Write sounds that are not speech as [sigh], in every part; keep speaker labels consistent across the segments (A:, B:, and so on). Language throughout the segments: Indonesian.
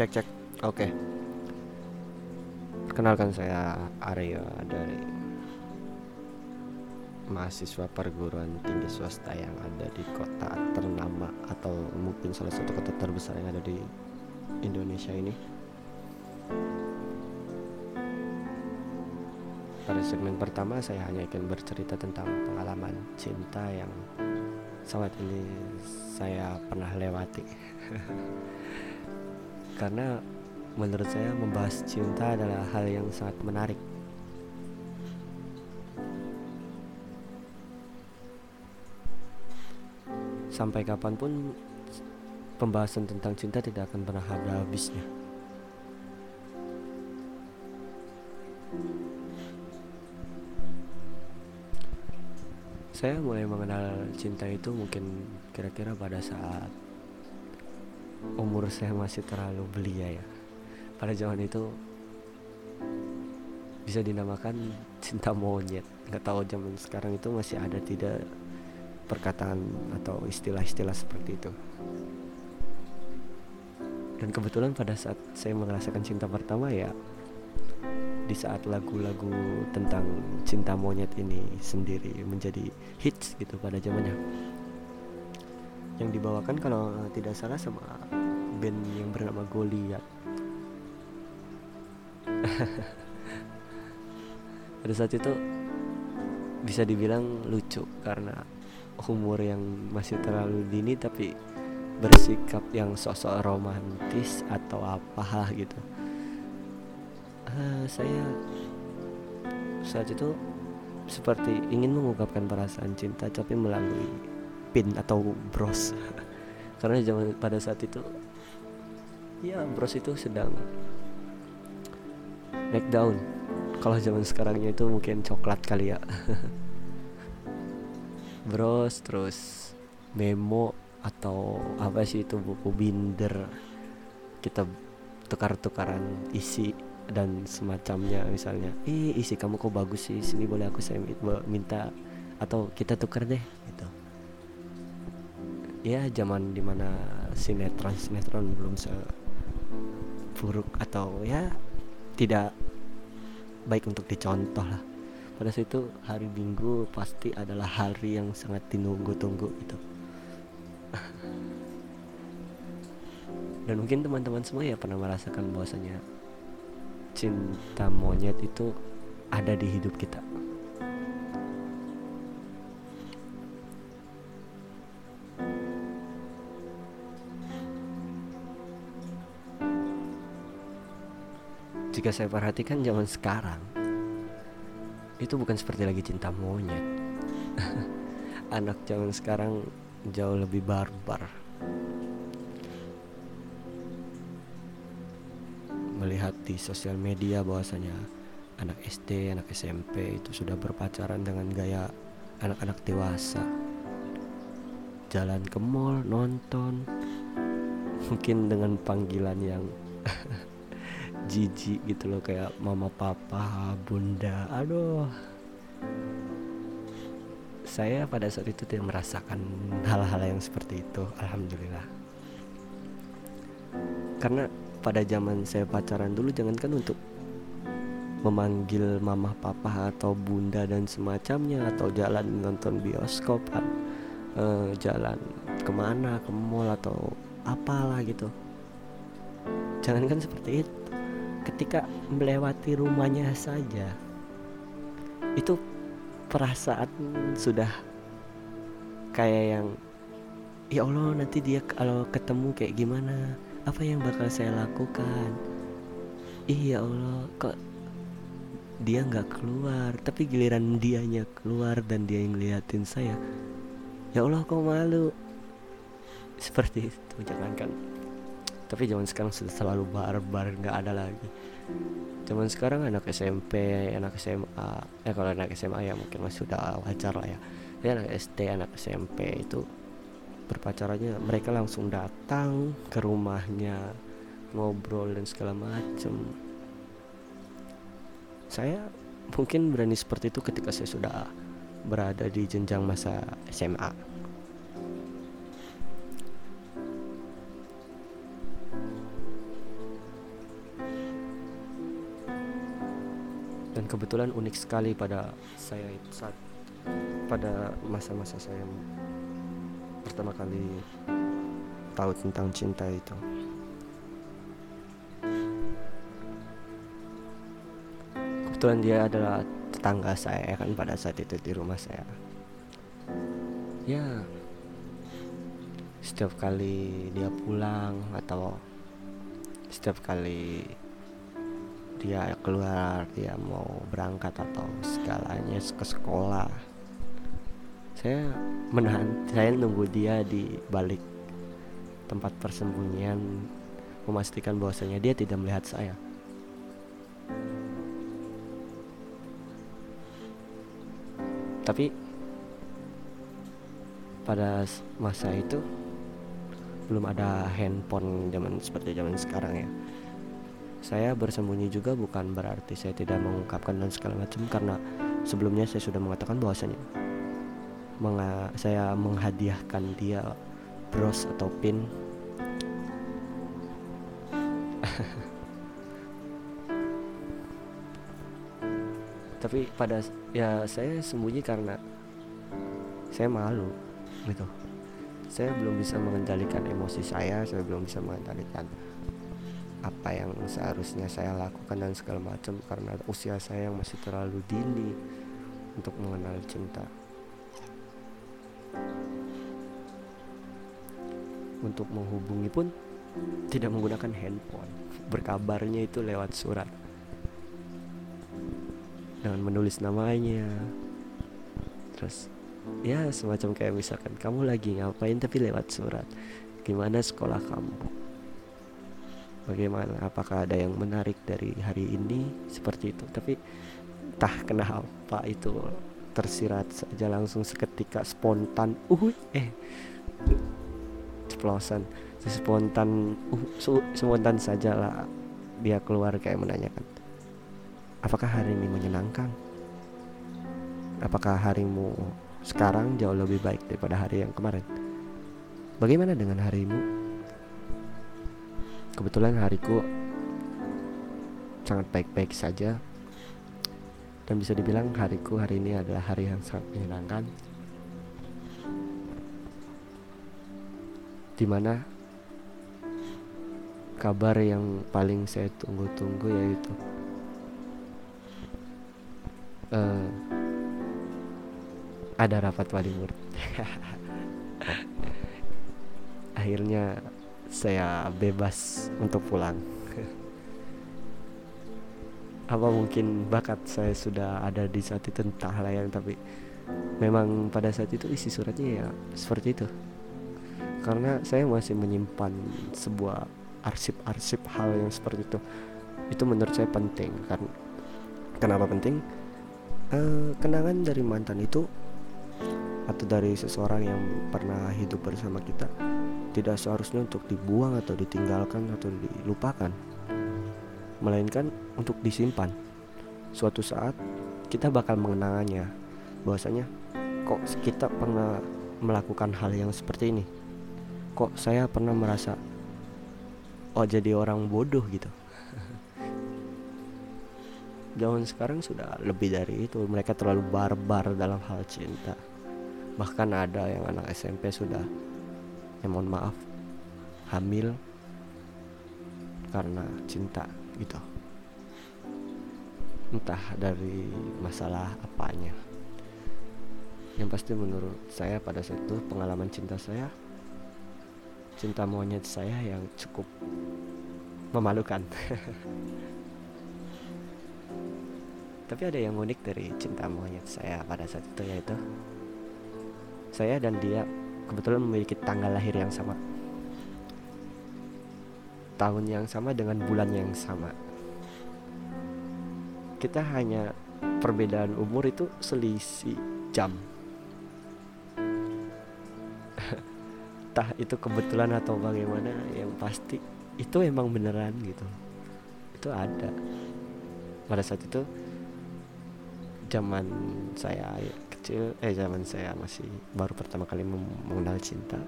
A: cek cek. Oke. Perkenalkan saya Arya dari mahasiswa perguruan tinggi swasta yang ada di kota ternama atau mungkin salah satu kota terbesar yang ada di Indonesia ini. Pada segmen pertama saya hanya akan bercerita tentang pengalaman cinta yang saat ini saya pernah lewati [laughs] karena menurut saya membahas cinta adalah hal yang sangat menarik. Sampai kapan pun pembahasan tentang cinta tidak akan pernah ada habisnya. Saya mulai mengenal cinta itu mungkin kira-kira pada saat umur saya masih terlalu belia ya. Pada zaman itu bisa dinamakan cinta monyet. Nggak tahu zaman sekarang itu masih ada tidak perkataan atau istilah-istilah seperti itu. Dan kebetulan pada saat saya merasakan cinta pertama ya di saat lagu-lagu tentang cinta monyet ini sendiri menjadi hits gitu pada zamannya yang dibawakan kalau tidak salah sama band yang bernama Goliath. [laughs] Pada saat itu bisa dibilang lucu karena umur yang masih terlalu dini tapi bersikap yang sosok romantis atau apa gitu. Uh, saya saat itu seperti ingin mengungkapkan perasaan cinta tapi melalui pin atau bros. [laughs] Karena zaman pada saat itu ya bros itu sedang naik daun kalau zaman sekarangnya itu mungkin coklat kali ya. [laughs] Bros terus memo atau apa sih itu buku binder. Kita tukar-tukaran isi dan semacamnya misalnya. Ih isi kamu kok bagus sih sini boleh aku saya minta atau kita tukar deh gitu ya zaman di mana sinetron sinetron belum se buruk atau ya tidak baik untuk dicontoh lah pada saat itu hari minggu pasti adalah hari yang sangat ditunggu-tunggu gitu [laughs] dan mungkin teman-teman semua ya pernah merasakan bahwasanya cinta monyet itu ada di hidup kita. Jika saya perhatikan zaman sekarang itu bukan seperti lagi cinta monyet. [laughs] Anak zaman sekarang jauh lebih barbar melihat di sosial media bahwasanya anak SD, anak SMP itu sudah berpacaran dengan gaya anak-anak dewasa. Jalan ke mall, nonton, mungkin dengan panggilan yang [laughs] jijik gitu loh kayak mama papa, bunda. Aduh. Saya pada saat itu tidak merasakan hal-hal yang seperti itu, alhamdulillah. Karena pada zaman saya pacaran dulu jangankan untuk memanggil mama papa atau bunda dan semacamnya atau jalan nonton bioskop uh, jalan ke mana ke mall atau apalah gitu jangankan seperti itu ketika melewati rumahnya saja itu perasaan sudah kayak yang ya Allah nanti dia kalau ketemu kayak gimana? Apa yang bakal saya lakukan? Iya Allah kok dia nggak keluar? Tapi giliran dianya keluar dan dia yang ngeliatin saya ya Allah kok malu? Seperti itu jangankan tapi zaman sekarang sudah selalu barbar nggak ada lagi. Zaman sekarang anak SMP anak SMA ya kalau anak SMA ya mungkin masih sudah wajar lah ya. Tapi anak SD anak SMP itu berpacarannya mereka langsung datang ke rumahnya ngobrol dan segala macam saya mungkin berani seperti itu ketika saya sudah berada di jenjang masa SMA dan kebetulan unik sekali pada saya saat pada masa-masa saya pertama kali tahu tentang cinta itu. Kebetulan dia adalah tetangga saya kan pada saat itu di rumah saya. Ya setiap kali dia pulang atau setiap kali dia keluar dia mau berangkat atau segalanya ke sekolah. Saya menahan saya nunggu dia di balik tempat persembunyian memastikan bahwasanya dia tidak melihat saya. Tapi pada masa itu belum ada handphone zaman seperti zaman sekarang ya saya bersembunyi juga bukan berarti saya tidak mengungkapkan dan segala macam karena sebelumnya saya sudah mengatakan bahwasanya menga saya menghadiahkan dia bros atau pin. [laughs] Tapi pada ya saya sembunyi karena saya malu gitu. Saya belum bisa mengendalikan emosi saya saya belum bisa mengendalikan apa yang seharusnya saya lakukan dan segala macam karena usia saya yang masih terlalu dini untuk mengenal cinta. Untuk menghubungi pun tidak menggunakan handphone. Berkabarnya itu lewat surat. Dengan menulis namanya. Terus ya semacam kayak misalkan kamu lagi ngapain tapi lewat surat? Gimana sekolah kamu bagaimana apakah ada yang menarik dari hari ini? Seperti itu. Tapi entah kenapa itu tersirat saja langsung seketika spontan uh eh. Ceplosan. Spontan uh spontan saja lah dia keluar kayak menanyakan apakah hari ini menyenangkan? Apakah harimu sekarang jauh lebih baik daripada hari yang kemarin. Bagaimana dengan harimu? Kebetulan hariku sangat baik-baik saja dan bisa dibilang hariku hari ini adalah hari yang sangat menyenangkan. Di mana kabar yang paling saya tunggu-tunggu yaitu uh, ada rapat wali murid [laughs] akhirnya saya bebas untuk pulang. Apa mungkin bakat saya sudah ada di saat itu entah lah yang tapi memang pada saat itu isi suratnya ya seperti itu. Karena saya masih menyimpan sebuah arsip-arsip hal yang seperti itu. Itu menurut saya penting kan? Kenapa penting? Uh, kenangan dari mantan itu atau dari seseorang yang pernah hidup bersama kita tidak seharusnya untuk dibuang atau ditinggalkan atau dilupakan melainkan untuk disimpan. Suatu saat kita bakal mengenangannya bahwasanya kok kita pernah melakukan hal yang seperti ini? Kok saya pernah merasa oh jadi orang bodoh gitu. [laughs] Zaman sekarang sudah lebih dari itu. Mereka terlalu barbar dalam hal cinta. Bahkan ada yang anak SMP sudah ya mohon maaf. Hamil karena cinta gitu. Entah dari masalah apanya. Yang pasti menurut saya pada saat itu pengalaman cinta saya cinta monyet saya yang cukup memalukan. [laughs] Tapi ada yang unik dari cinta monyet saya pada saat itu yaitu saya dan dia kebetulan memiliki tanggal lahir yang sama. Tahun yang sama dengan bulan yang sama. Kita hanya perbedaan umur itu selisih jam. [laughs] Entah itu kebetulan atau bagaimana, yang pasti itu emang beneran gitu. Itu ada. Pada saat itu zaman saya kecil eh zaman saya masih baru pertama kali mengenal cinta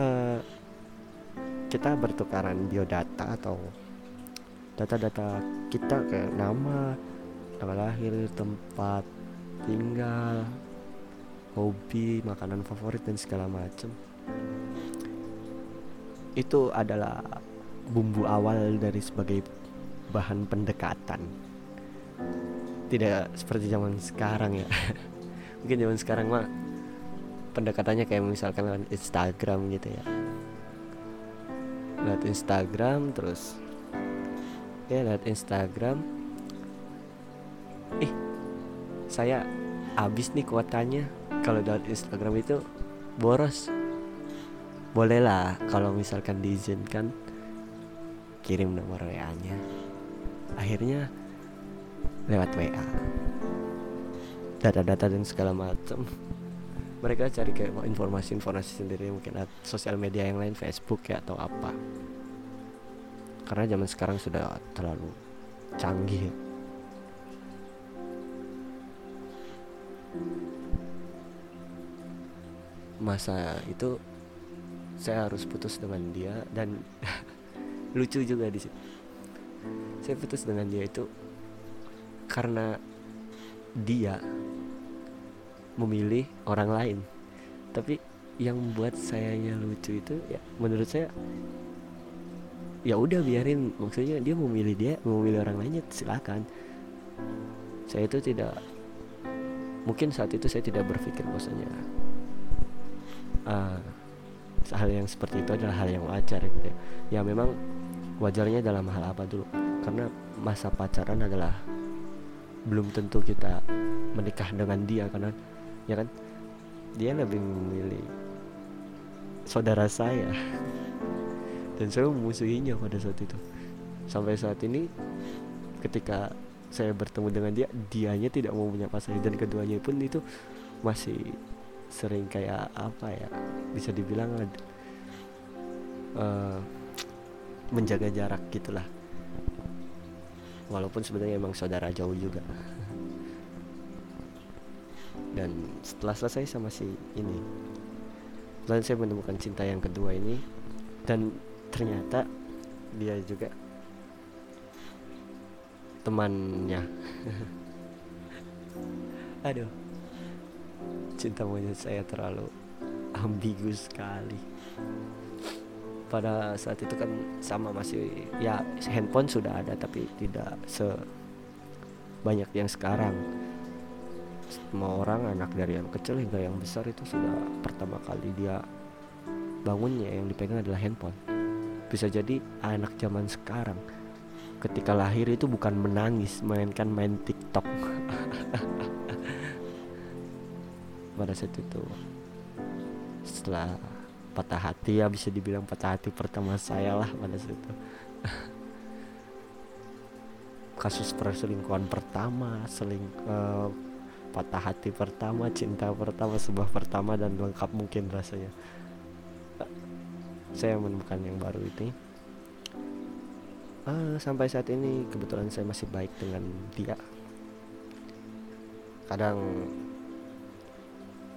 A: uh, kita bertukaran biodata atau data-data kita kayak nama tanggal lahir tempat tinggal hobi makanan favorit dan segala macam itu adalah bumbu awal dari sebagai bahan pendekatan. Tidak seperti zaman sekarang ya [laughs] mungkin zaman sekarang mah pendekatannya kayak misalkan lewat Instagram gitu ya. Lewat Instagram terus ya lewat Instagram. Ih saya habis nih kuotanya. Kalau lewat Instagram itu boros. Bolehlah kalau misalkan diizinkan kirim nomor WA nya akhirnya lewat WA data-data dan segala macam mereka cari kayak informasi-informasi sendiri mungkin sosial media yang lain Facebook ya atau apa. Karena zaman sekarang sudah terlalu canggih masa itu saya harus putus dengan dia dan [laughs] lucu juga di situ. Saya putus dengan dia itu karena dia memilih orang lain. Tapi yang membuat sayanya lucu itu ya menurut saya ya udah biarin. Maksudnya dia memilih dia memilih orang lainnya silakan. Saya itu tidak mungkin saat itu saya tidak berpikir bahwasanya uh, hal yang seperti itu adalah hal yang wajar gitu ya. ya memang wajarnya dalam hal apa dulu? Karena masa pacaran adalah belum tentu kita menikah dengan dia karena ya kan? Dia lebih memilih saudara saya. Dan saya memusuhinya pada saat itu. Sampai saat ini ketika saya bertemu dengan dia dianya tidak mau menyapa saya. Dan keduanya pun itu masih sering kayak apa ya bisa dibilang uh, menjaga jarak gitulah. Walaupun sebenarnya emang saudara jauh juga dan setelah selesai sama si ini lalu saya menemukan cinta yang kedua ini dan ternyata dia juga temannya. [laughs] Aduh. Cinta monyet saya terlalu ambigu sekali. Pada saat itu kan sama masih ya handphone sudah ada tapi tidak sebanyak yang sekarang semua orang anak dari yang kecil hingga yang besar itu sudah pertama kali dia bangunnya yang dipegang adalah handphone. Bisa jadi anak zaman sekarang ketika lahir itu bukan menangis melainkan main TikTok. [laughs] Pada saat itu setelah patah hati ya bisa dibilang patah hati pertama saya lah pada saat itu. [laughs] Kasus perselingkuhan pertama seling uh, patah hati pertama cinta pertama sebuah pertama dan lengkap mungkin rasanya. Saya menemukan yang baru ini. Uh, sampai saat ini kebetulan saya masih baik dengan dia. Kadang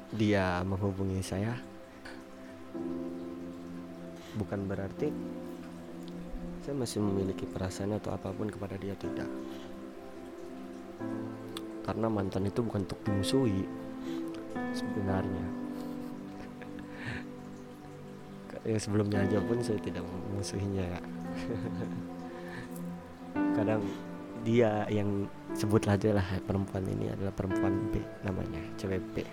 A: dia menghubungi saya. Bukan berarti saya masih memiliki perasaan atau apa pun kepada dia tidak karena mantan itu bukan untuk dimusuhi sebenarnya. Ya sebelumnya aja pun saya tidak memusuhinya ya [laughs] kadang dia yang sebut aja lah perempuan ini adalah perempuan B namanya cewek B.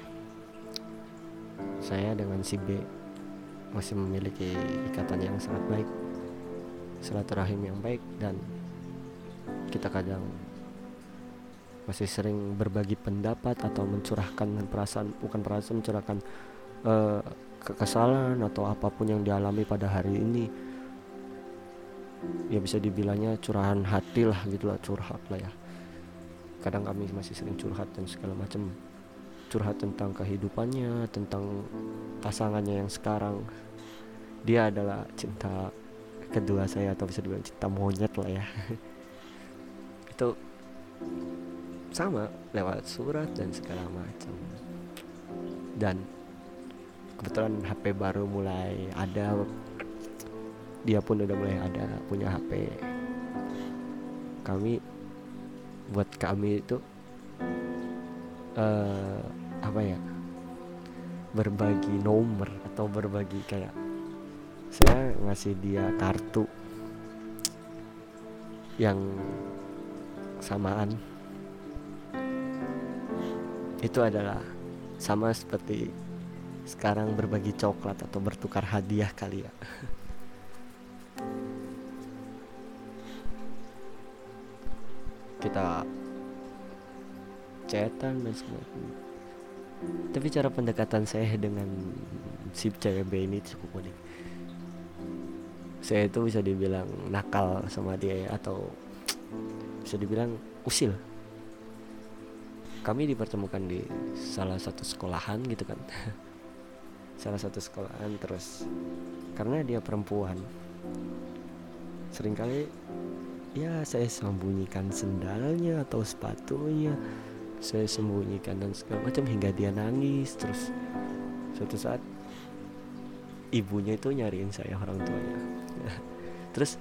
A: Saya dengan si B masih memiliki ikatan yang sangat baik silaturahim yang baik dan kita kadang masih sering berbagi pendapat atau mencurahkan perasaan bukan perasaan mencurahkan uh, kekesalan atau apa pun yang dialami pada hari ini. Ya bisa dibilangnya curahan hati lah gitulah curhat lah ya. Kadang kami masih sering curhat dan segala macam. Curhat tentang kehidupannya tentang pasangannya yang sekarang. Dia adalah cinta kedua saya atau bisa dibilang cinta monyet lah ya. [laughs] Itu sama lewat surat dan segala macam. Dan kebetulan HP baru mulai ada. Dia pun udah mulai ada punya HP kami buat kami itu uh, apa ya berbagi nomor atau berbagi kayak saya ngasih dia kartu yang samaan itu adalah sama seperti sekarang berbagi coklat atau bertukar hadiah kali ya. Kita chatan dan sebagainya tapi cara pendekatan saya dengan si cewek ini cukup unik. Saya itu bisa dibilang nakal sama dia atau bisa dibilang usil kami dipertemukan di salah satu sekolahan gitu kan. [laughs] Salah satu sekolahan terus. Karena dia perempuan. Seringkali ya saya sembunyikan sendalnya atau sepatunya. Saya sembunyikan dan segala macam hingga dia nangis terus. Suatu saat ibunya itu nyariin saya orang tuanya. [laughs] Terus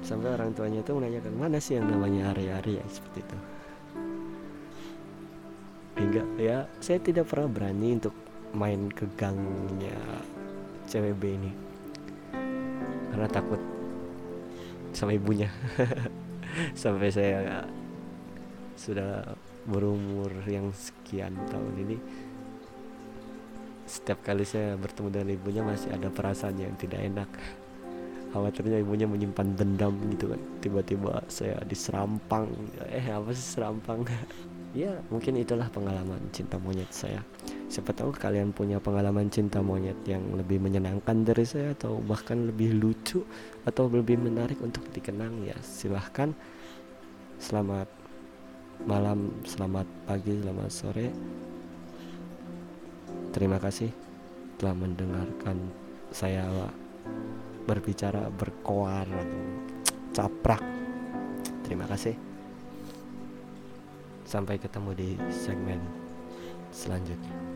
A: sampai orang tuanya itu menanyakan mana sih yang namanya Ari-Ari ya? Seperti itu hingga ya. Saya tidak pernah berani untuk main ke gangnya CWB ini. Karena takut sama ibunya. [laughs] Sampai saya sudah berumur yang sekian tahun ini setiap kali saya bertemu dengan ibunya masih ada perasaan yang tidak enak. Khawatirnya ibunya menyimpan dendam gitu kan. Tiba-tiba saya diserampang. Eh apa sih serampang [laughs] ya mungkin itulah pengalaman cinta monyet saya siapa tahu kalian punya pengalaman cinta monyet yang lebih menyenangkan dari saya atau bahkan lebih lucu atau lebih menarik untuk dikenang ya silahkan selamat malam, selamat pagi, selamat sore. Terima kasih telah mendengarkan saya berbicara berkoar caprak. Terima kasih. Sampai ketemu di segmen selanjutnya.